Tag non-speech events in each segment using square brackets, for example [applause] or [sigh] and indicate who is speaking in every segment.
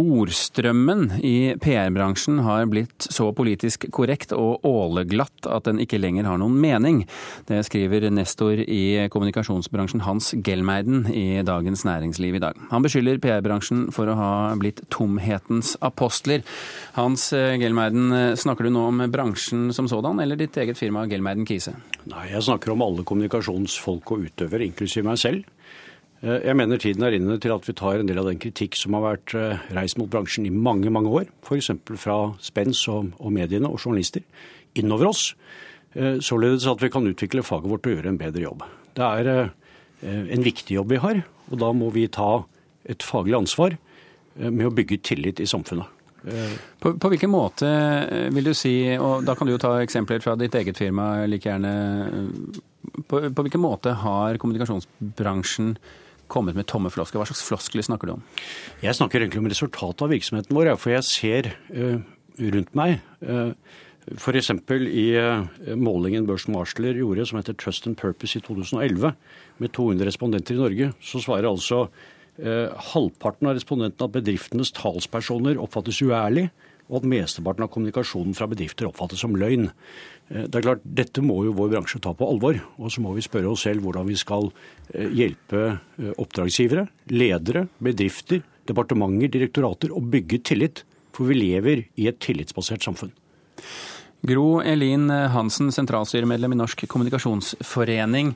Speaker 1: Ordstrømmen i PR-bransjen har blitt så politisk korrekt og åleglatt at den ikke lenger har noen mening. Det skriver nestor i kommunikasjonsbransjen Hans Gelmeiden i Dagens Næringsliv i dag. Han beskylder PR-bransjen for å ha blitt tomhetens apostler. Hans Gelmeiden, snakker du nå om bransjen som sådan, eller ditt eget firma Gelmeiden Kise?
Speaker 2: Nei, jeg snakker om alle kommunikasjonsfolk og utøvere, inklusiv meg selv. Eh, jeg mener tiden er inne til at vi tar en del av den kritikk som har vært eh, reist mot bransjen i mange mange år, f.eks. fra Spens og, og mediene og journalister, innover oss. Eh, således at vi kan utvikle faget vårt og gjøre en bedre jobb. Det er en viktig jobb vi har, og da må vi ta et faglig ansvar med å bygge tillit i samfunnet.
Speaker 1: På, på, hvilken måte vil du si, og da kan du jo ta eksempler fra ditt eget firma like gjerne, på, på hvilken måte har kommunikasjonsbransjen kommet med tomme floskler. Hva slags floskler snakker du om?
Speaker 2: Jeg snakker egentlig om resultatet av virksomheten vår. For jeg ser uh, rundt meg uh, F.eks. i uh, målingen Børsen Marsler gjorde som heter Trust and Purpose i 2011, med 200 respondenter i Norge, så svarer altså uh, halvparten av respondentene at bedriftenes talspersoner oppfattes uærlig, og at mesteparten av kommunikasjonen fra bedrifter oppfattes som løgn. Eh, det er klart, Dette må jo vår bransje ta på alvor. Og så må vi spørre oss selv hvordan vi skal eh, hjelpe eh, oppdragsgivere, ledere, bedrifter, departementer, direktorater å bygge tillit. For vi lever i et tillitsbasert samfunn.
Speaker 1: Gro Elin Hansen, sentralstyremedlem i Norsk kommunikasjonsforening.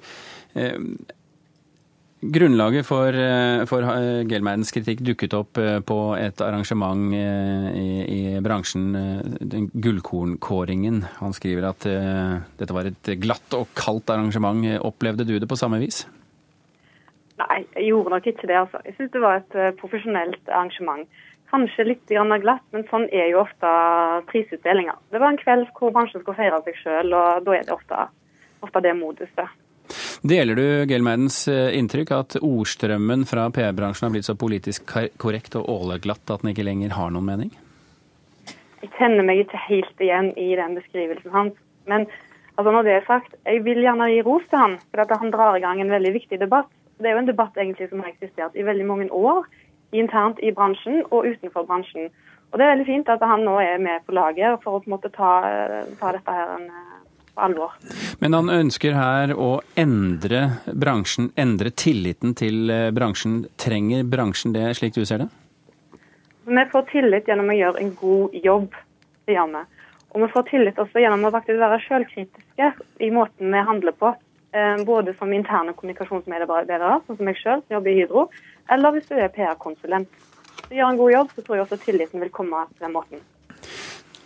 Speaker 1: Grunnlaget for, eh, for eh, Gelmeidens kritikk dukket opp eh, på et arrangement i, i bransjen, Gullkornkåringen. Han skriver at dette var et glatt og kaldt arrangement. Opplevde du det på samme vis?
Speaker 3: Nei, jeg gjorde nok ikke det. altså. Jeg syns det var et profesjonelt arrangement. Kanskje litt glatt, men sånn er jo ofte prisutdelinger. Det var en kveld hvor bransjen skulle feire seg sjøl, og da er det ofte, ofte det moduset.
Speaker 1: Deler du Gelmeidens eh, inntrykk at ordstrømmen fra PR-bransjen har blitt så politisk korrekt og åleglatt at den ikke lenger har noen mening?
Speaker 3: Jeg kjenner meg ikke helt igjen i den beskrivelsen hans. Men altså når det er sagt, jeg vil gjerne gi ros til han, for han drar i gang en veldig viktig debatt. Det er jo en debatt egentlig som har eksistert i veldig mange år, internt i bransjen og utenfor bransjen. Og Det er veldig fint at han nå er med på laget for å på en måte ta, ta dette her en på alvor.
Speaker 1: Men han ønsker her å endre bransjen, endre tilliten til eh, bransjen. Trenger bransjen det, slik du ser det?
Speaker 3: Vi får tillit gjennom å gjøre en god jobb. Det gjør vi. Og vi får tillit også gjennom å faktisk være selvkritiske i måten vi handler på. Eh, både som interne kommunikasjonsmedarbeidere, sånn som meg selv, som jobber i Hydro, eller hvis du er PR-konsulent. Du gjør en god jobb, så tror jeg også tilliten vil komme på den måten.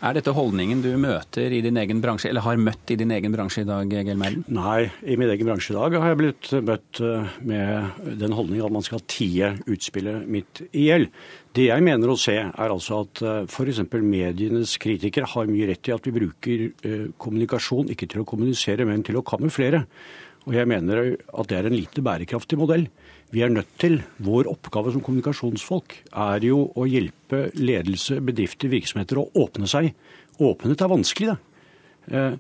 Speaker 1: Er dette holdningen du møter i din egen bransje, eller har møtt i din egen bransje i dag, Gelmeiden?
Speaker 2: Nei, i min egen bransje i dag har jeg blitt møtt eh, med den holdningen at man skal tie utspillet mitt i hjel. Det jeg mener å se, er altså at eh, f.eks. medienes kritikere har mye rett i at vi bruker eh, kommunikasjon ikke til å kommunisere, men til å kamuflere. Og jeg mener at det er en lite bærekraftig modell. Vi er nødt til, Vår oppgave som kommunikasjonsfolk er jo å hjelpe ledelse, bedrifter, virksomheter å åpne seg. Åpenhet er vanskelig, det. Eh,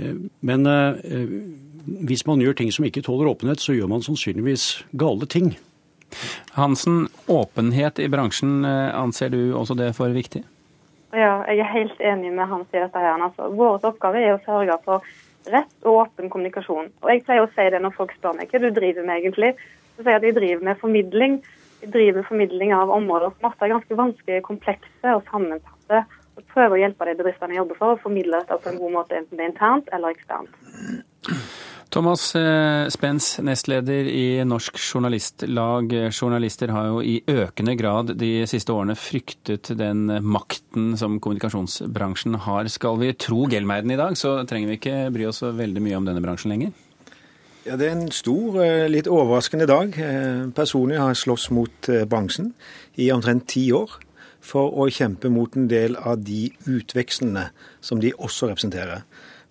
Speaker 2: eh, men eh, hvis man gjør ting som ikke tåler åpenhet, så gjør man sannsynligvis gale ting.
Speaker 1: Hansen, åpenhet i bransjen, anser du også det for viktig?
Speaker 3: Ja, jeg er helt enig med Hans i dette. her. Altså, vår oppgave er å sørge for rett og åpen kommunikasjon. Og Jeg pleier å si det når folk spør meg hva du driver med egentlig så sier at jeg driver med formidling. Jeg driver med formidling av områder som ofte er ganske vanskelige, komplekse og sammensatte. Og prøver å hjelpe de bedriftene jeg jobber for, å formidle dette på en god måte, enten det er internt eller eksternt.
Speaker 1: Thomas eh, Spens, nestleder i Norsk Journalistlag. Journalister har jo i økende grad de siste årene fryktet den makten som kommunikasjonsbransjen har. Skal vi tro Gelmeiden i dag, så trenger vi ikke bry oss veldig mye om denne bransjen lenger?
Speaker 4: Ja, Det er en stor, eh, litt overraskende dag. Eh, personlig har jeg slåss mot bransjen i omtrent ti år for å kjempe mot en del av de utvekslene som de også representerer.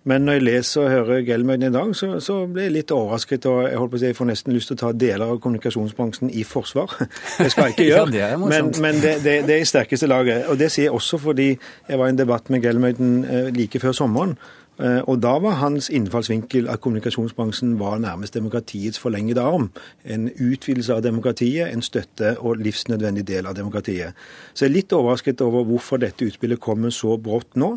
Speaker 4: Men når jeg leser og hører Gelmøyden i dag, så, så, blir jeg litt overrasket. Og jeg holdt på å si, jeg får nesten lyst til å ta deler av kommunikasjonsbransjen i forsvar. [laughs] Det skal jeg ikke [laughs] gjøre,
Speaker 1: ja, det
Speaker 4: men, men det, det, det, er i sterkeste laget. Og det sier jeg også fordi jeg var i en debatt med Gelmøyden like før sommeren Eh, og da var hans innfallsvinkel at kommunikasjonsbransjen var nærmest demokratiets forlengede arm. En utvidelse av demokratiet, en støtte og livsnødvendig del av demokratiet. Så jeg er litt overrasket over hvorfor dette utspillet kommer så brått nå.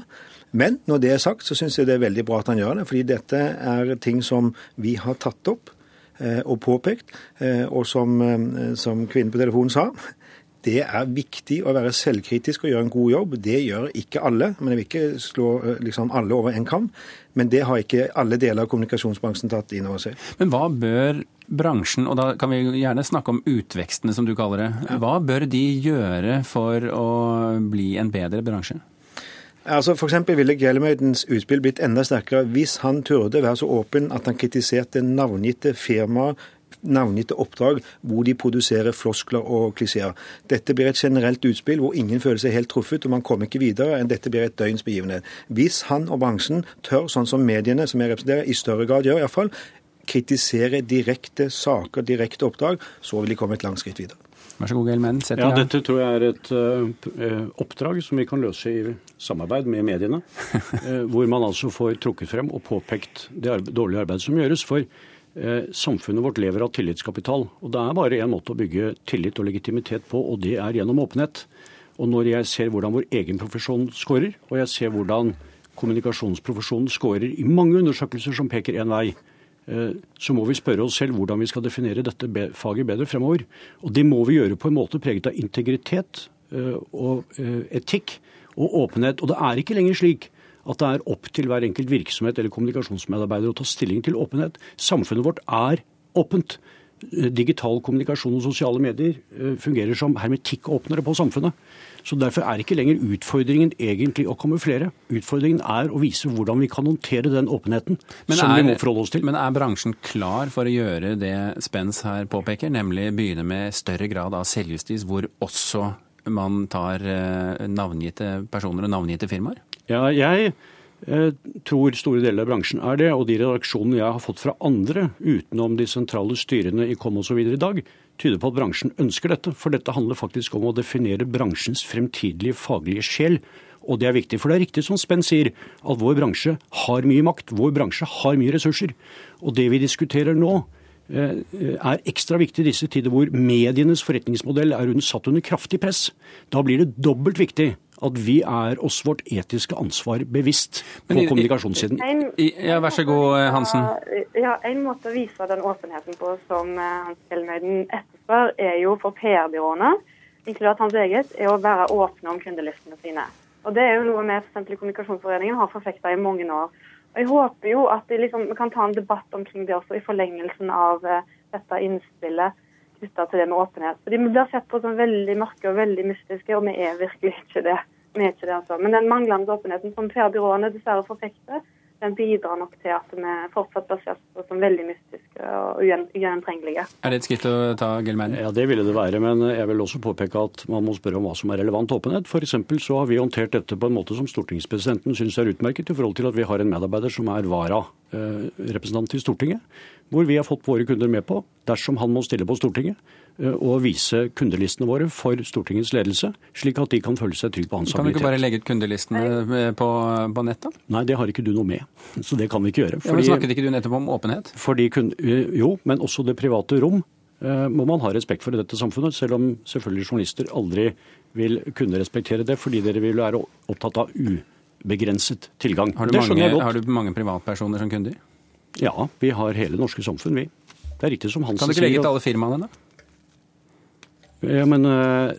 Speaker 4: Men når det er sagt, så syns jeg det er veldig bra at han gjør det. Fordi dette er ting som vi har tatt opp eh, og påpekt, eh, og som, som kvinnen på telefonen sa, det er viktig å være selvkritisk og gjøre en god jobb. Det gjør ikke alle. Men jeg vil ikke slå eh, liksom, alle over en kam. Men det har ikke alle deler av kommunikasjonsbransjen tatt inn over seg.
Speaker 1: Men hva bør bransjen, og da kan vi gjerne snakke om utvekstene som du kaller det, ja. hva bør de gjøre for å bli en bedre bransje?
Speaker 4: Altså for ville Gellemøydens utspill blitt enda sterkere hvis han turde være så åpen at han kritiserte navngitte firmaer navngitte oppdrag hvor de produserer floskler og klisjeer. Dette blir et generelt utspill hvor ingen føler seg helt truffet, og man kommer ikke videre enn dette blir et døgns begivenhet. Hvis han og bransjen tør, sånn som mediene som jeg representerer, i større grad gjør iallfall, kritisere direkte saker, direkte oppdrag, så vil de komme et langt skritt videre.
Speaker 1: Vær så god, Gelmen. Sett
Speaker 2: ja, dette tror jeg er et uh, oppdrag som vi kan løse i samarbeid med mediene. uh, [laughs] hvor man altså får trukket frem og påpekt det dårlige arbeidet som gjøres. For samfunnet vårt lever av tillitskapital. og Det er bare én måte å bygge tillit og legitimitet på, og det er gjennom åpenhet. Og Når jeg ser hvordan vår egen profesjon scorer, og jeg ser hvordan kommunikasjonsprofesjonen scorer i mange undersøkelser som peker én vei, eh, så må vi spørre oss selv hvordan vi skal definere dette faget bedre fremover. Og Det må vi gjøre på en måte preget av integritet eh, og etikk og åpenhet. Og det er ikke lenger slik at det er opp til hver enkelt virksomhet eller kommunikasjonsmedarbeider å ta stilling til åpenhet. Samfunnet vårt er åpent. Digital kommunikasjon og sosiale medier eh, fungerer som hermetikkåpnere på samfunnet. Så Derfor er ikke lenger utfordringen egentlig å kamuflere. Utfordringen er å vise hvordan vi kan håndtere den åpenheten er, som vi må forholde oss til.
Speaker 1: Men er bransjen klar for å gjøre det Spens her påpeker, nemlig begynne med større grad av selvjustis, hvor også man tar eh, navngitte personer og navngitte firmaer?
Speaker 2: Ja, jeg eh, tror store deler av bransjen er det. Og de redaksjonene jeg har fått fra andre, utenom de sentrale styrene i KOM osv. i dag, tyder på at bransjen ønsker dette. For dette handler faktisk om å definere bransjens fremtidige faglige sjel. Og det er viktig, for det er riktig som Spenn sier, at vår bransje har mye makt. Vår bransje har mye ressurser. Og det vi diskuterer nå, er ekstra viktig i disse tider hvor medienes forretningsmodell er satt under kraftig press. Da blir det dobbelt viktig at vi er oss vårt etiske ansvar bevisst på i, kommunikasjonssiden. En,
Speaker 1: ja, Vær så god, eh, Hansen.
Speaker 3: Ja, En måte å vise den åpenheten på som eh, Hans Hjelmøyden etterspør, er jo for PR-byråene, inkludert hans eget, er å være åpne om kundelistene sine. Og Det er jo noe vi i Kommunikasjonsforeningen har forfekta i mange år. Jeg håper jo at liksom, vi kan ta en debatt omkring det også i forlengelsen av uh, dette innspillet knytta til det med åpenhet. Fordi Vi blir sett på som veldig mørke og veldig mystiske, og vi er virkelig ikke det. Vi er ikke det altså. Men den manglende åpenheten som PR-byråene dessverre forfekter, den bidrar nok til at vi fortsatt blir sett på som veldig mystiske og ugjennomtrengelige.
Speaker 1: Er det et skritt å ta, Gelmein?
Speaker 2: Ja, det ville det være. Men jeg vil også påpeke at man må spørre om hva som er relevant åpenhet. F.eks. så har vi håndtert dette på en måte som stortingspresidenten syns er utmerket, i forhold til at vi har en medarbeider som er vara-representant i Stortinget hvor vi har fått våre kunder med på, dersom han må stille på Stortinget, og eh, vise kundelistene våre for Stortingets ledelse, slik at de kan føle seg trygge på hans
Speaker 1: habilitet. Kan du ikke bare legge ut kundelistene på, på da?
Speaker 2: Nei, det har ikke du noe med. [laughs] Så det kan vi ikke gjøre.
Speaker 1: Fordi, ja, men Snakket ikke du nettopp om åpenhet?
Speaker 2: Fordi, eh, jo, men også det private rom eh, må man ha respekt for i dette samfunnet, selv om selvfølgelig journalister aldri vil kunne respektere det, fordi dere vil være opptatt av ubegrenset tilgang.
Speaker 1: Har du, mange, har du mange privatpersoner som kunder?
Speaker 2: Ja, vi har hele norske samfunn, vi. Det er riktig som Hansen
Speaker 1: sier. Kan du ikke legge ut alle firmaene, da?
Speaker 2: Ja, men eh,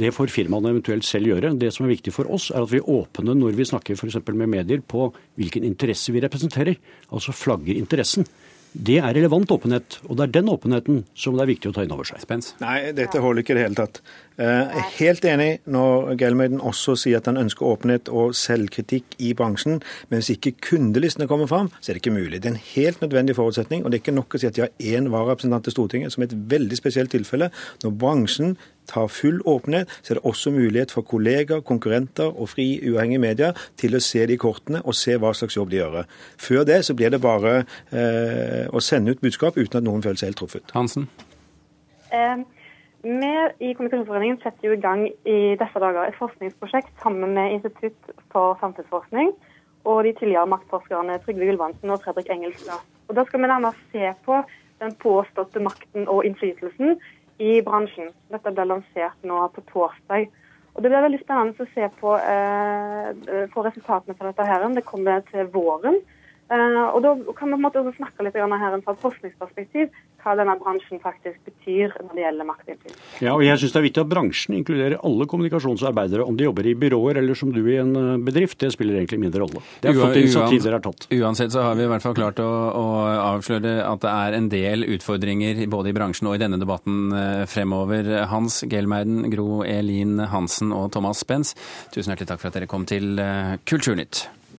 Speaker 2: Det får firmaene eventuelt selv gjøre. Det som er viktig for oss, er at vi er åpne når vi snakker for med medier på hvilken interesse vi representerer. Altså flagger interessen. Det er relevant åpenhet, og det er den åpenheten som det er viktig å ta inn over seg.
Speaker 1: Spens.
Speaker 4: Nei, dette holder ikke i det hele tatt. Jeg er helt enig når Gelmøyden også sier at han ønsker åpenhet og selvkritikk i bransjen. Men hvis ikke kundelistene kommer fram, så er det ikke mulig. Det er en helt nødvendig forutsetning. Og det er ikke nok å si at de har én vararepresentant til Stortinget, som er et veldig spesielt tilfelle. Når bransjen tar full åpenhet, så er det også mulighet for kollegaer, konkurrenter og fri, uavhengige medier til å se de kortene og se hva slags jobb de gjør. Før det så blir det bare eh, å sende ut budskap uten at noen føler seg helt truffet.
Speaker 1: Hansen?
Speaker 3: Um vi i Kommunikasjonsforeningen setter jo i gang i disse dager et forskningsprosjekt sammen med Institutt for samfunnsforskning og de tidligere maktforskerne Trygve Gulbrandsen og Fredrik Engelstad. Og Da skal vi nærmere se på den påståtte makten og innflytelsen i bransjen. Dette ble lansert nå på torsdag. Og Det blir veldig spennende å se på, eh, resultatene fra dette. her. Det kommer til våren. Eh, og Da kan vi på en måte også snakke litt her fra et forskningsperspektiv hva denne bransjen faktisk betyr når det gjelder maktinnflytelse.
Speaker 2: Ja, og jeg synes Det er viktig at bransjen inkluderer alle kommunikasjonsarbeidere, om de jobber i byråer eller som du i en eh, bedrift. Det spiller egentlig mindre rolle. Det er flott initiativ dere har tatt.
Speaker 1: Uansett så har vi i hvert fall klart å, å, avsløre at det er en del utfordringer både i bransjen og i denne debatten eh, fremover. Hans Gelmeiden, Gro Elin Hansen og Thomas Spens, tusen hjertelig takk for at dere kom til Kulturnytt.